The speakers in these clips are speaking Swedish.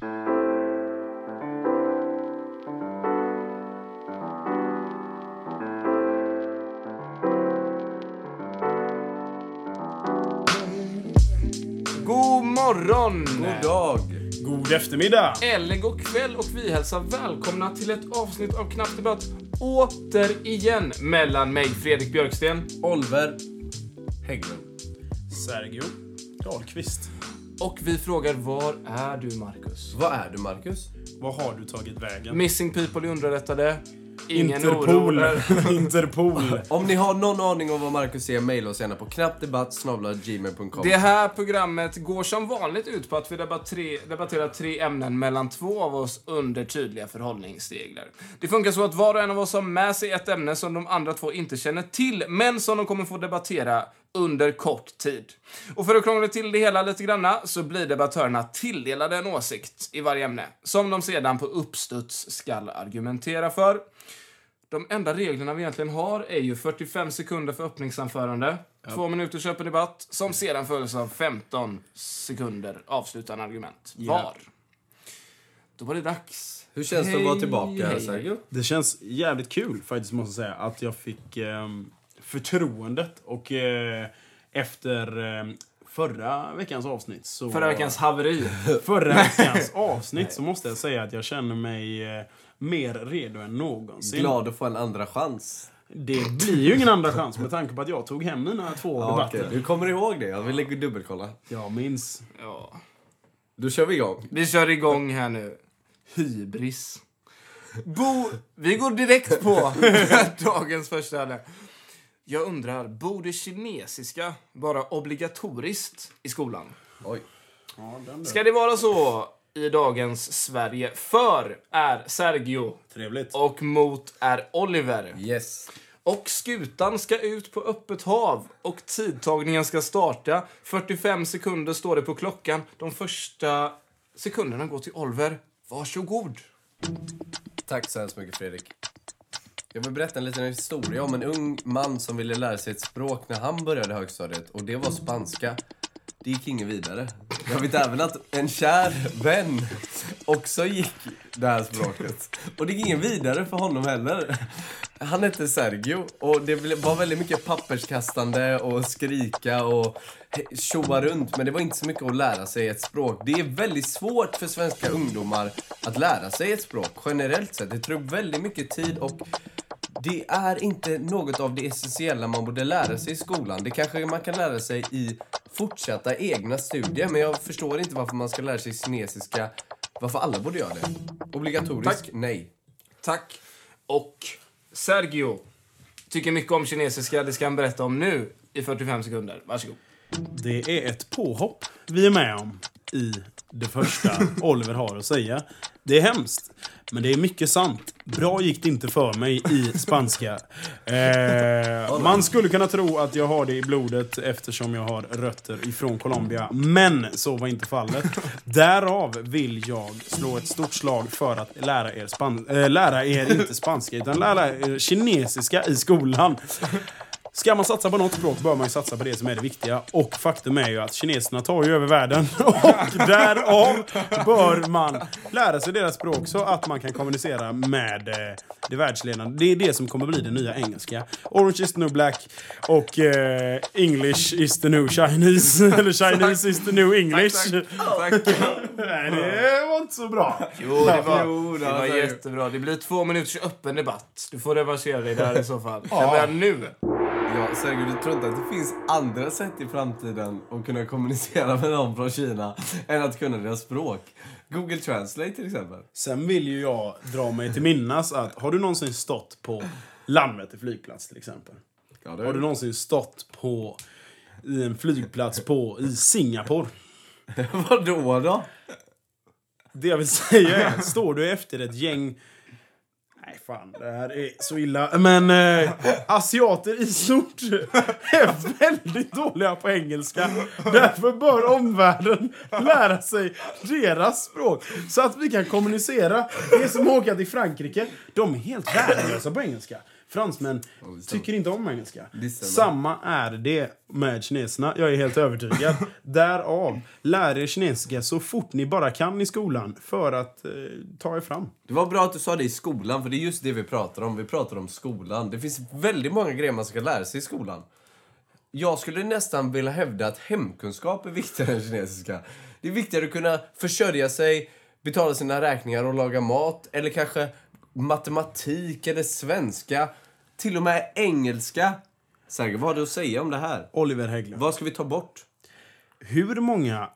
God morgon! God dag! God eftermiddag! Eller god kväll och vi hälsar välkomna till ett avsnitt av Knapp Debatt återigen mellan mig, Fredrik Björksten, Oliver Hägglund. Sergio Dahlqvist. Och vi frågar var är du Marcus? Vad är du, Marcus? Vad har du tagit vägen? Missing people är underrättade. Ingen Interpol. oro. Interpol. Om ni har någon aning om vad Marcus är, mejla oss gärna på knappdebatt.gmail.com. Det här programmet går som vanligt ut på att vi debatterar tre ämnen mellan två av oss under tydliga förhållningsregler. Det funkar så att var och en av oss har med sig ett ämne som de andra två inte känner till, men som de kommer få debattera under kort tid. Och för att krångla till det hela lite granna så blir debattörerna tilldelade en åsikt i varje ämne, som de sedan på uppstuds ska argumentera för. De enda reglerna vi egentligen har är ju 45 sekunder för öppningsanförande, två minuters öppen debatt, som sedan följs av 15 sekunder avslutande argument var. Då var det dags. Hur känns det att vara tillbaka, hej. Sergio? Det känns jävligt kul faktiskt måste jag säga att jag fick ehm, förtroendet och eh, efter eh, förra veckans avsnitt så... Förra veckans haveri. Förra veckans avsnitt så måste jag säga att jag känner mig eh, mer redo än någonsin. Glad att få en andra chans. Det blir ju ingen andra chans med tanke på att jag tog hem mina två Ja, debatter. okej. Du kommer ihåg det? Jag vill dubbelkolla. Jag minns. Ja. Då kör vi igång. Vi kör igång här nu. Hybris. Bo, vi går direkt på dagens första ämne. Jag undrar, borde kinesiska vara obligatoriskt i skolan? Oj. Ja, den Ska det vara så i dagens Sverige? För är Sergio Trevligt. och mot är Oliver. Yes. Och skutan ska ut på öppet hav och tidtagningen ska starta. 45 sekunder står det på klockan. De första sekunderna går till Oliver. Varsågod. Tack så hemskt mycket, Fredrik. Jag vill berätta en liten historia om en ung man som ville lära sig ett språk när han började högstadiet. Och det var spanska. Det gick inget vidare. Jag vet även att en kär vän också gick det här språket. Och det gick ingen vidare för honom heller. Han hette Sergio och det var väldigt mycket papperskastande och skrika och tjoa runt. Men det var inte så mycket att lära sig ett språk. Det är väldigt svårt för svenska ungdomar att lära sig ett språk generellt sett. Det tar upp väldigt mycket tid och det är inte något av det essentiella man borde lära sig i skolan. Det kanske man kan lära sig i fortsatta egna studier, men jag förstår inte varför man ska lära sig kinesiska, varför alla borde göra det. Obligatoriskt? Tack. Nej. Tack. Och Sergio tycker mycket om kinesiska. Det ska han berätta om nu i 45 sekunder. Varsågod. Det är ett påhopp vi är med om i det första Oliver har att säga. Det är hemskt, men det är mycket sant. Bra gick det inte för mig i spanska. Eh, man skulle kunna tro att jag har det i blodet eftersom jag har rötter ifrån Colombia. Men så var inte fallet. Därav vill jag slå ett stort slag för att lära er, span äh, lära er inte spanska, utan lära er kinesiska i skolan. Ska man satsa på något språk bör man ju satsa på det som är det viktiga. Och faktum är ju att kineserna tar ju över världen. Och därav bör man lära sig deras språk så att man kan kommunicera med eh, det världsledande. Det är det som kommer bli det nya engelska. Orange is the new black och eh, English is the new Chinese. Eller Chinese is the new English. Tack. Nej, det var inte så bra. Jo, det var, Jo, det var jättebra. Det blir två minuters öppen debatt. Du får reversera dig där i så fall. Jag börjar nu. Ja, Sergio, du tror inte att det finns andra sätt i framtiden att kunna kommunicera med någon från Kina än att kunna deras språk? Google Translate till exempel. Sen vill ju jag dra mig till minnas att har du någonsin stått på Landvetter flygplats till exempel? Ja, Har du någonsin stått på i en flygplats på i Singapore? Vadå då? Det jag vill säga är, står du efter ett gäng Nej fan, det här är så illa. Men eh, asiater i stort är väldigt dåliga på engelska. Därför bör omvärlden lära sig deras språk. Så att vi kan kommunicera. Det är som att åka till Frankrike. De är helt värdelösa på engelska. Fransmän tycker inte om engelska. Samma är det med kineserna. Jag är helt övertygad. Därav, lär er kinesiska så fort ni bara kan i skolan för att eh, ta er fram. Det var bra att du sa det i skolan, för det är just det vi pratar om. Vi pratar om skolan. Det finns väldigt många grejer man ska lära sig i skolan. Jag skulle nästan vilja hävda att hemkunskap är viktigare än kinesiska. Det är viktigare att kunna försörja sig, betala sina räkningar och laga mat. Eller kanske matematik eller svenska. Till och med engelska. Sergej, vad har du att säga om det här? Oliver Hägglund. Vad ska vi ta bort? Hur många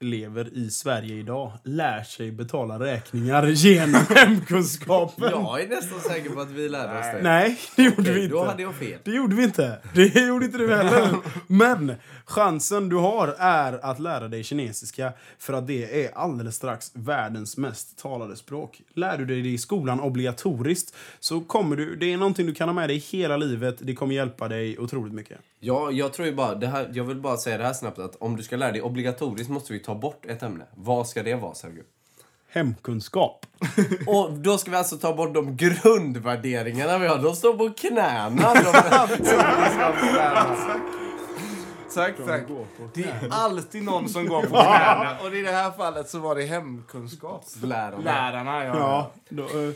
elever i Sverige idag lär sig betala räkningar genom hemkunskapen? Jag är nästan säker på att vi lärde oss det. Nej, det gjorde Okej, vi inte. Då hade jag fel. Det gjorde vi inte. Det gjorde inte du heller. Men chansen du har är att lära dig kinesiska för att det är alldeles strax världens mest talade språk. Lär du dig det i skolan obligatoriskt så kommer du, det är någonting du kan ha med dig hela livet. Det kommer hjälpa dig otroligt mycket. Ja, jag tror ju bara, det här, jag vill bara säga det här snabbt att om du ska lära dig obligatoriskt måste vi ta bort ett ämne. Vad ska det vara, Sergio? Hemkunskap. Och då ska vi alltså ta bort de grundvärderingarna vi har. De står på knäna. De Tack, tack. Det är alltid någon som går på knäna. Och i det här fallet så var det hemkunskap. lärarna. Lärarna, ja. Ja, då, eh,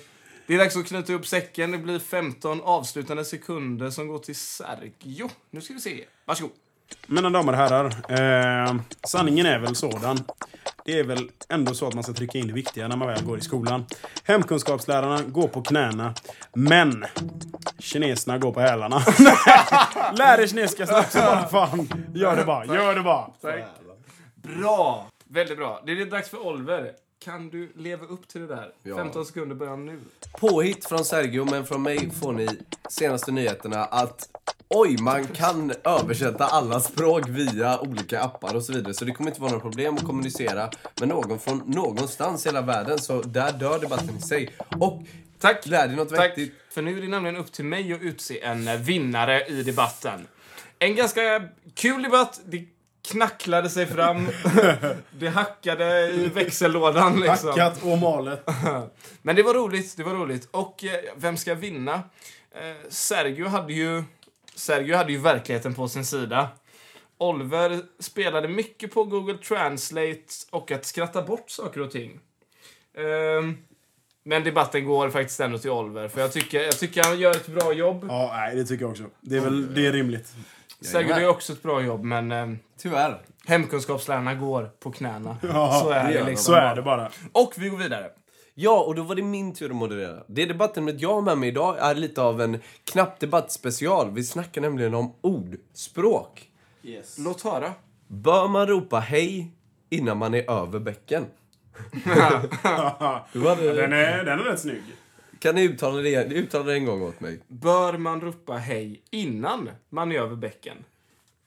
Det är dags att knyta upp säcken. Det blir 15 avslutande sekunder som går till Sergio. Nu ska vi se. Varsågod. Mina damer och herrar, eh, sanningen är väl sådan. Det är väl ändå så att man ska trycka in det viktiga när man väl går i skolan. Hemkunskapslärarna går på knäna, men kineserna går på hälarna. Lär er kinesiska snabbt så bara fan. Gör det bara, gör det bara. Bra! Väldigt bra. Det är dags för Oliver. Kan du leva upp till det där? Ja. 15 sekunder börjar nu. Påhitt från Sergio, men från mig får ni senaste nyheterna att oj, man kan översätta alla språk via olika appar och så vidare. Så det kommer inte vara några problem att kommunicera med någon från någonstans i hela världen. Så där dör debatten i sig. Och Tack! lär dig något Tack! vettigt. För nu är det nämligen upp till mig att utse en vinnare i debatten. En ganska kul debatt. Det knacklade sig fram. det hackade i växellådan liksom. Hackat och malet. Men det var roligt, det var roligt. Och eh, vem ska vinna? Eh, Sergio hade ju... Sergio hade ju verkligheten på sin sida. Oliver spelade mycket på Google Translate och att skratta bort saker och ting. Ehm, men debatten går faktiskt ändå till Oliver, för jag tycker, jag tycker han gör ett bra jobb. Ja, nej, det tycker jag också. Det är väl det är rimligt. Sergio gör också ett bra jobb, men eh, Tyvärr. hemkunskapslärarna går på knäna. Ja, så är det liksom. Så är det bara. Och vi går vidare. Ja, och då var det min tur att moderera. Det debattämnet jag har med mig idag är lite av en knapp debattspecial. Vi snackar nämligen om ordspråk. Låt höra. Bör man ropa hej innan man är över bäcken? Du hade, Den är, den är rätt snygg. Kan ni uttala det, uttala det en gång åt mig? Bör man ropa hej innan man är över bäcken?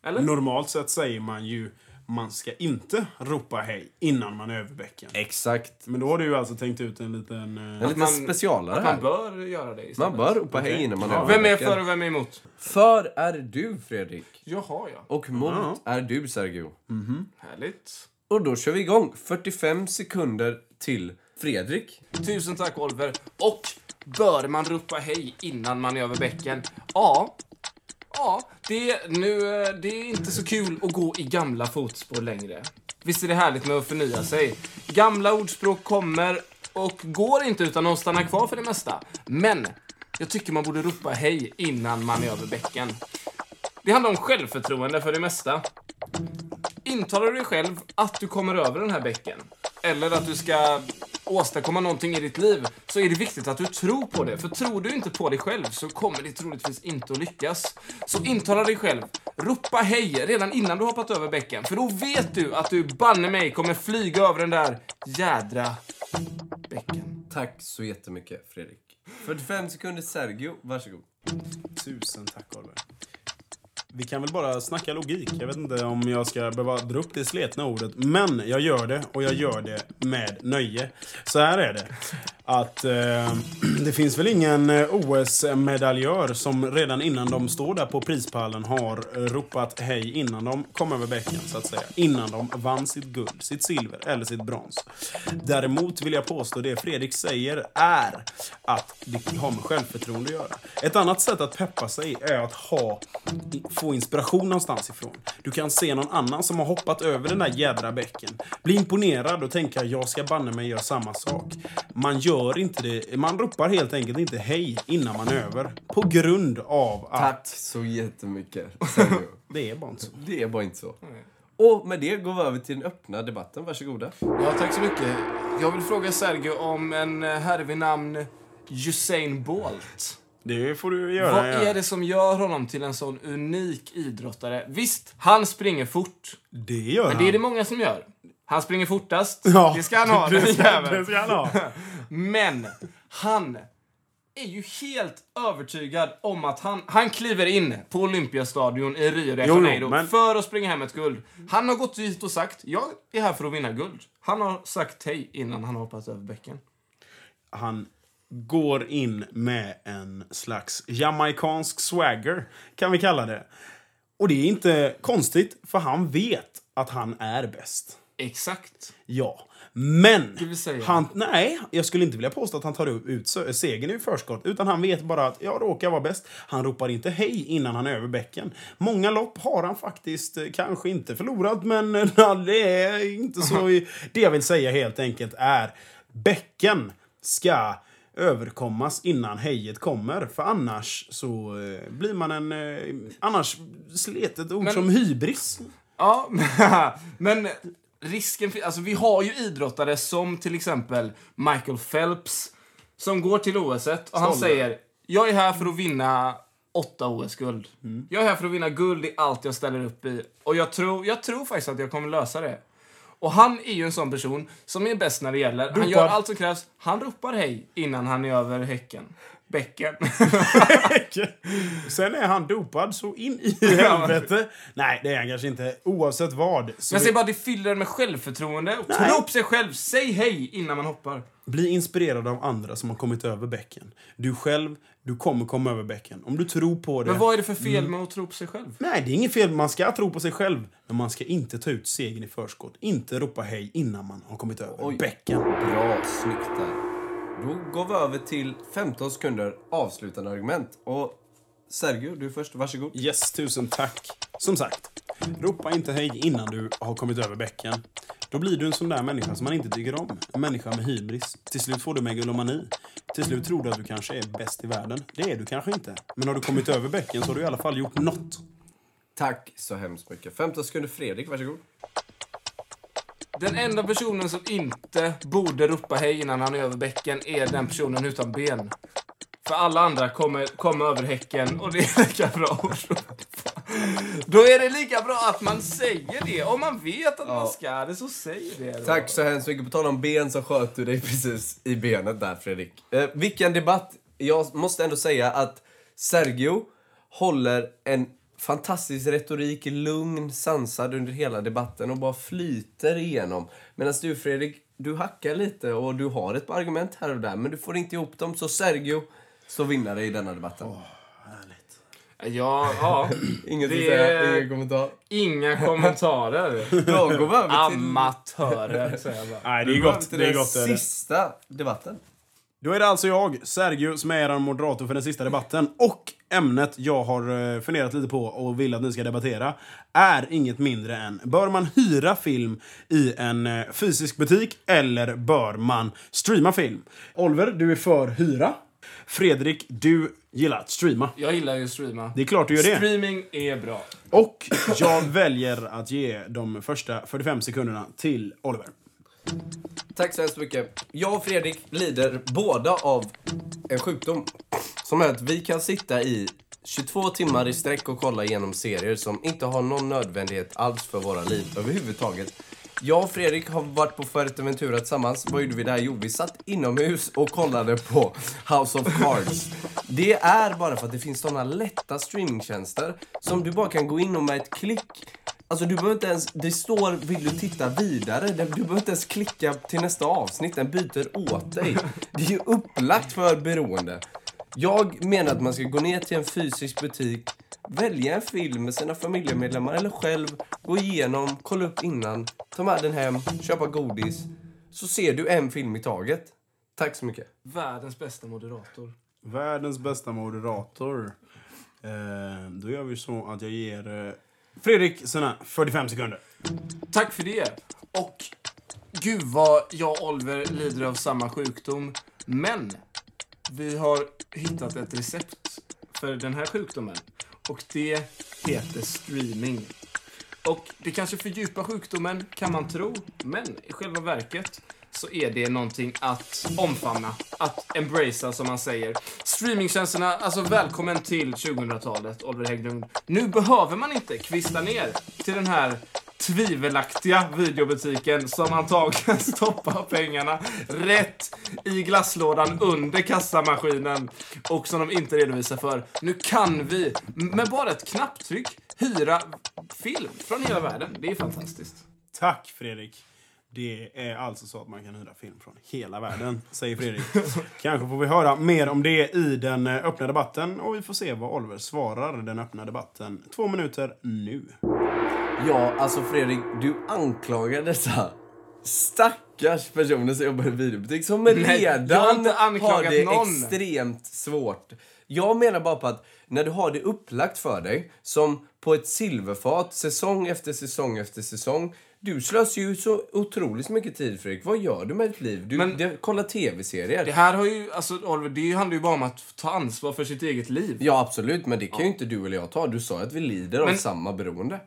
Eller? Normalt sett säger man ju man ska inte ropa hej innan man är över bäcken. Exakt. Men då har du ju alltså tänkt ut en liten... En eh, liten man- specialare Att man bör göra det istället. Man bör ropa hej Okej. innan man är Ja. över Vem är för och vem är emot? För är du, Fredrik. Jaha, ja. Och mot är du, Sergio. Härligt. Och då kör vi igång. 45 sekunder till Fredrik. Tusen tack, Oliver. Och bör man ropa hej innan man är över bäcken? Ja. Ja, det, nu, det är inte så kul att gå i gamla fotspår längre. Visst är det härligt med att förnya sig? Gamla ordspråk kommer och går inte utan att stanna kvar för det mesta. Men jag tycker man borde ropa hej innan man är över bäcken. Det handlar om självförtroende för det mesta. Intalar du dig själv att du kommer över den här bäcken, eller att du ska åstadkomma någonting i ditt liv, så är det viktigt att du tror på det. För tror du inte på dig själv så kommer det troligtvis inte att lyckas. Så intala dig själv. Ropa hej redan innan du hoppat över bäcken. För då vet du att du banne mig kommer flyga över den där jädra bäcken. Tack så jättemycket, Fredrik. 45 sekunder Sergio, varsågod. Tusen tack, Oliver. Vi kan väl bara snacka logik. Jag vet inte om jag ska behöva dra upp det sletna ordet. Men jag gör det, och jag gör det med nöje. Så här är det att eh, det finns väl ingen eh, OS-medaljör som redan innan de står där på prispallen har eh, ropat hej innan de kom över bäcken, så att säga. Innan de vann sitt guld, sitt silver eller sitt brons. Däremot vill jag påstå det Fredrik säger är att det har med självförtroende att göra. Ett annat sätt att peppa sig är att ha, få inspiration någonstans ifrån. Du kan se någon annan som har hoppat över den där jädra bäcken. Bli imponerad och tänka jag ska banne mig göra samma sak. Man gör inte det, man ropar helt enkelt inte hej innan man över. På grund av att Tack så jättemycket, Sergio. det är bara inte så. Det är bara inte så. Och med det går vi över till den öppna debatten. Varsågoda. Ja, tack så mycket. Jag vill fråga Sergio om en eh, herre vid namn Usain Bolt. Det får du göra. Vad ja. är det som gör honom till en sån unik idrottare? Visst, han springer fort. Det gör Men det är det många som gör. Han springer fortast. Ja, det ska han ha, det ska- det ska han ha. Men han är ju helt övertygad om att han, han kliver in på Olympiastadion i Rio de Janeiro men- för att springa hem ett guld. Han har gått dit och sagt jag är här för att vinna guld. Han har sagt hej innan han har hoppat över bäcken. han går in med en slags jamaicansk swagger, kan vi kalla det. Och det är inte konstigt, för han vet att han är bäst. Exakt. Ja. Men, han, nej, jag skulle inte vilja påstå att han tar ut segern i förskott. Utan han vet bara att jag råkar vara bäst. Han ropar inte hej innan han är över bäcken. Många lopp har han faktiskt eh, kanske inte förlorat, men eh, det är inte så. i- Det jag vill säga helt enkelt är bäcken ska överkommas innan hejet kommer. För annars så eh, blir man en... Annars slet ett ord Men- som hybris. Ja, men risken. Alltså vi har ju idrottare som till exempel Michael Phelps som går till OS och han Stolle. säger jag är här för att vinna åtta OS-guld. Jag är här för att vinna guld i allt jag ställer upp i. Och jag tror, jag tror faktiskt att jag kommer lösa det. Och han är ju en sån person som är bäst när det gäller. Han Ropar. gör allt som krävs. Han ropar hej innan han är över häcken. Bäcken. Sen är han dopad så in i helvete. Nej, det är han kanske inte. Oavsett vad. Så Men jag säger bara, det fyller en med självförtroende. Och Nej. tro på sig själv. Säg hej innan man hoppar. Bli inspirerad av andra som har kommit över bäcken. Du själv, du kommer komma över bäcken. Om du tror på det. Men vad är det för fel med att tro på sig själv? Nej, det är inget fel. Man ska tro på sig själv. Men man ska inte ta ut segern i förskott. Inte ropa hej innan man har kommit över Oj. bäcken. Bra, snyggt där. Då går vi över till 15 sekunder avslutande argument. Och Sergio, du först. Varsågod. Yes, tusen tack. Som sagt, ropa inte hej innan du har kommit över bäcken. Då blir du en sån där människa som man inte tycker om. En människa med hybris. Till slut får du megalomani. Till slut tror du att du kanske är bäst i världen. Det är du kanske inte. Men har du kommit över bäcken så har du i alla fall gjort något. Tack så hemskt mycket. 15 sekunder Fredrik, varsågod. Den enda personen som inte borde ropa hej innan han är över bäcken är den personen utan ben. För alla andra kommer, kommer över häcken och det är lika bra att ropa. Då är det lika bra att man säger det. Om man vet att man ska det, så säg det. Då. Tack så hemskt mycket. På tal om ben så sköt du dig precis i benet där Fredrik. Eh, vilken debatt. Jag måste ändå säga att Sergio håller en fantastisk retorik, lugn, sansad under hela debatten och bara flyter igenom. Medan du Fredrik, du hackar lite och du har ett par argument här och där men du får inte ihop dem. Så Sergio står vinnare i denna debatten. Ja, ja. Inget att säga, ingen kommentar. Inga kommentarer. Då går över till, Amatörer, säger jag bara. Nej, det är gott. Det är den gott. Är det. sista debatten. Då är det alltså jag, Sergio, som är er moderator för den sista debatten. Och ämnet jag har eh, funderat lite på och vill att ni ska debattera är inget mindre än Bör man hyra film i en eh, fysisk butik eller bör man streama film? Oliver, du är för hyra. Fredrik, du gillar att streama. Jag gillar ju att streama. Det är klart du gör det. Streaming är bra. Och jag väljer att ge de första 45 sekunderna till Oliver. Tack så hemskt mycket. Jag och Fredrik lider båda av en sjukdom. Som är att vi kan sitta i 22 timmar i sträck och kolla igenom serier som inte har någon nödvändighet alls för våra liv överhuvudtaget. Jag och Fredrik har varit på Fuerteventura tillsammans. Vad gjorde vi där? Jo, vi satt inomhus och kollade på House of Cards. Det är bara för att det finns sådana lätta streamingtjänster som du bara kan gå in och med ett klick Alltså du behöver inte ens, det står vill du titta vidare? Du behöver inte ens klicka till nästa avsnitt, den byter åt dig. Det är ju upplagt för beroende. Jag menar att man ska gå ner till en fysisk butik, välja en film med sina familjemedlemmar eller själv, gå igenom, kolla upp innan, ta med den hem, köpa godis. Så ser du en film i taget. Tack så mycket. Världens bästa moderator. Världens bästa moderator. Eh, då gör vi så att jag ger eh, Fredrik sina 45 sekunder. Tack för det. Och gud vad jag och Oliver lider av samma sjukdom. Men vi har hittat ett recept för den här sjukdomen. Och det heter streaming. Och det kanske fördjupar sjukdomen, kan man tro. Men i själva verket så är det någonting att omfamna, att embracea som man säger. Streamingtjänsterna, alltså välkommen till 2000-talet, Oliver Hägglund. Nu behöver man inte kvista ner till den här tvivelaktiga videobutiken som antagligen stoppar pengarna rätt i glasslådan under kassamaskinen och som de inte redovisar för. Nu kan vi med bara ett knapptryck hyra film från hela världen. Det är fantastiskt. Tack Fredrik. Det är alltså så att man kan hyra film från hela världen, säger Fredrik. Kanske får vi höra mer om det i den öppna debatten och vi får se vad Oliver svarar den öppna debatten. Två minuter nu. Ja, alltså Fredrik, du anklagar dessa stackars personer som jobbar i videobutik som Nej, jag har redan inte har anklagat det någon. extremt svårt. Jag menar bara på att när du har det upplagt för dig som på ett silverfat säsong efter säsong efter säsong. Du slösar ju så otroligt mycket tid Fredrik. Vad gör du med ditt liv? Du Men- det, kollar tv-serier. Det här har ju, alltså Oliver, det handlar ju bara om att ta ansvar för sitt eget liv. Ja absolut, men det kan ju inte du eller jag ta. Du sa att vi lider av Men- samma beroende.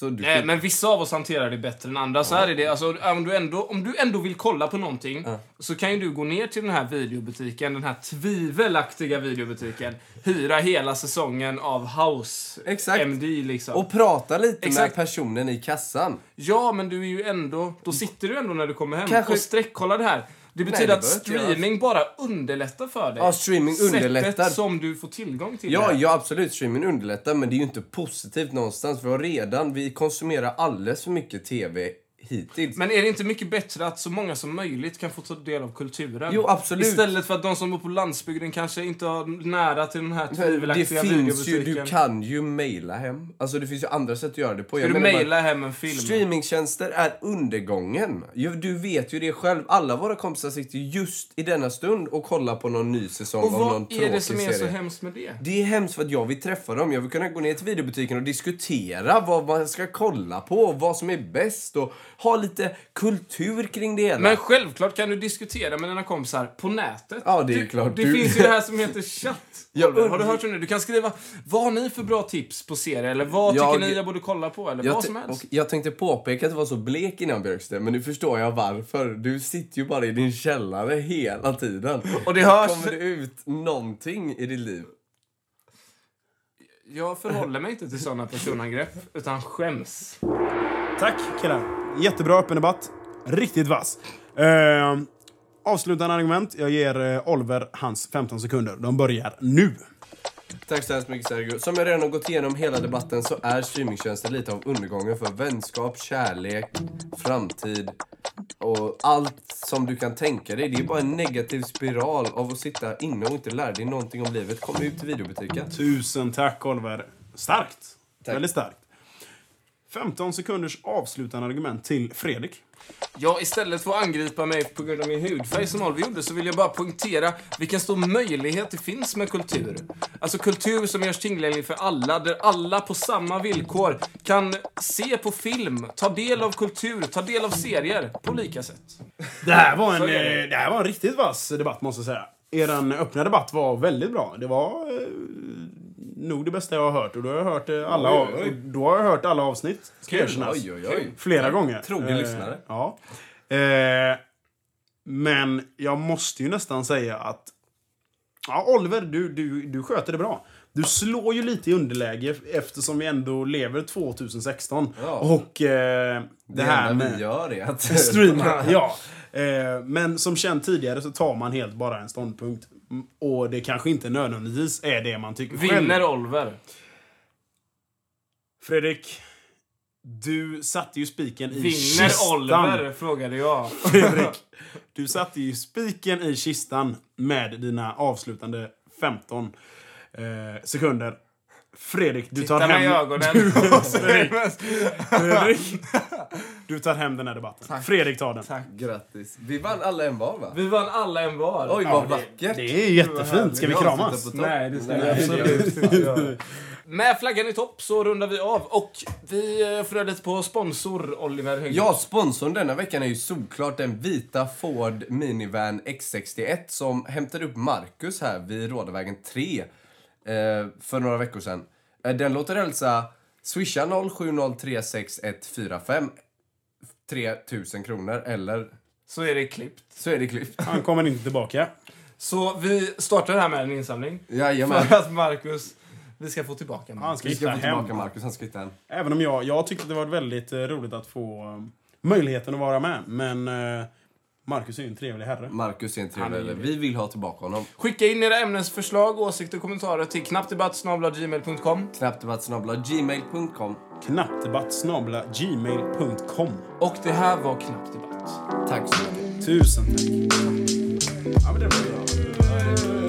Nej, men vissa av oss hanterar det bättre än andra. Så här är det. Alltså, om, du ändå, om du ändå vill kolla på någonting så kan ju du gå ner till den här videobutiken, den här tvivelaktiga videobutiken, hyra hela säsongen av House Exakt. MD liksom. Och prata lite Exakt. med personen i kassan. Ja, men du är ju ändå... Då sitter du ändå när du kommer hem Kanske- och sträckkollar det här. Det betyder det att streaming bara underlättar för dig. Ja, streaming underlättar. Sättet som du får tillgång till Ja, det. ja, absolut. Streaming underlättar, men det är ju inte positivt någonstans. Vi har redan, vi konsumerar alldeles för mycket TV hittills. Men är det inte mycket bättre att så många som möjligt kan få ta del av kulturen? Jo, absolut. Istället för att de som bor på landsbygden kanske inte har nära till den här tvivelaktiga finns ju, videobutiken. du kan ju mejla hem. Alltså det finns ju andra sätt att göra det på. Ska du mejla hem en film? Streamingtjänster är undergången. Du vet ju det själv. Alla våra kompisar sitter ju just i denna stund och kollar på någon ny säsong Och av någon vad tråkig är det som är serie. så hemskt med det? Det är hemskt för att jag vill träffa dem. Jag vill kunna gå ner till videobutiken och diskutera vad man ska kolla på, vad som är bäst och ha lite kultur kring det hela. Men självklart kan du diskutera med dina kompisar på nätet. Ja, det är du, klart. Det Du- finns ju det här som heter chatt. Oliver. Har du hört om det? Du kan skriva, vad har ni för bra tips på serier? Eller vad Jag- tycker ni jag borde kolla på? Eller jag, vad som helst. och jag tänkte påpeka att det var så blek innan Björksten, men nu förstår jag varför. Du sitter ju bara i din källare hela tiden. Och det hörs- Kommer det ut någonting i ditt liv? Jag förhåller mig inte till sådana personangrepp, utan skäms. Tack killar. Jättebra öppen debatt. Riktigt vass. Eh, avslutande argument. Jag ger eh, Oliver hans 15 sekunder. De börjar nu. Tack så hemskt mycket Sergio. Som jag redan har gått igenom hela debatten så är streamingtjänster lite av undergången för vänskap, kärlek, framtid och allt som du kan tänka dig. Det är bara en negativ spiral av att sitta inne och inte lära dig någonting om livet. Kom ut till videobutiken. Tusen tack Oliver. Starkt. Tack. Väldigt starkt. 15 sekunders avslutande argument till Fredrik. Ja, istället för att angripa mig på grund av min hudfärg som Oliver gjorde så vill jag bara poängtera vilken stor möjlighet det finns med kultur. Alltså kultur som görs tillgänglig för alla, där alla på samma villkor kan se på film, ta del av kultur, ta del av serier på lika sätt. Det här var en, det. eh, det här var en riktigt vass debatt måste jag säga. Er öppna debatt var väldigt bra. Det var eh, nog det bästa jag har hört. Och då har jag hört, eh, alla, Oj, oj. av- då har jag hört alla avsnitt. Ska erkännas. Oj, oj, oj. Flera gånger. Trogen Eh, lyssnare. Ja. Eh, men jag måste ju nästan säga att... Ja, Oliver, du, du, du sköter det bra. Du slår ju lite i underläge eftersom vi ändå lever 2016. Ja. Och eh, det, Det, här med vi gör är att... streama. ja. Eh, men som känt tidigare så tar man helt bara en ståndpunkt. Och det kanske inte nödvändigtvis är det man tycker själv. Vinner Oliver. Fredrik, Du satte ju spiken i Vinner kistan. Oliver? Frågade jag. Fredrik, du satte ju spiken i kistan med dina avslutande 15 eh, sekunder. Fredrik, du tar Titta mig i hem... ögonen. Fredrik, du tar hem den här debatten. Tack. Fredrik tar den. Tack. Grattis. Vi vann alla en var va? Vi vann alla en var. Oj, Ja, vad det- vackert. Det är jättefint. Ska vi kramas? Nej, det ska Nej, gör absolut. Med flaggan i topp så rundar vi av och vi eh, funderar lite på sponsor Oliver Högberg. Ja, sponsorn denna veckan är ju såklart den vita Ford Minivan X61 som hämtade upp Marcus här vid Rådavägen 3 eh, för några veckor sedan. Eh, den låter hälsa swisha 07036145 3000 kronor eller Så är det klippt. så är det klippt. Han kommer inte tillbaka. Så vi startar här med en insamling. Jajamän. För att Marcus, vi ska få tillbaka Han ska Vi ska hitta få tillbaka hem. Marcus, han ska hitta en. Även om jag, jag tyckte det var väldigt eh, roligt att få eh, möjligheten att vara med. Men eh, Marcus är ju en trevlig herre. Marcus är en trevlig ju Vi vill ha tillbaka honom. Skicka in era ämnesförslag, åsikter och kommentarer till knappdebatt.gmail.com Knappdebatt.gmail.com Knappdebatt snabla gmail.com. Och det här var Knapp Debatt. Tack så mycket. Tusen tack. Ja, men det var bra.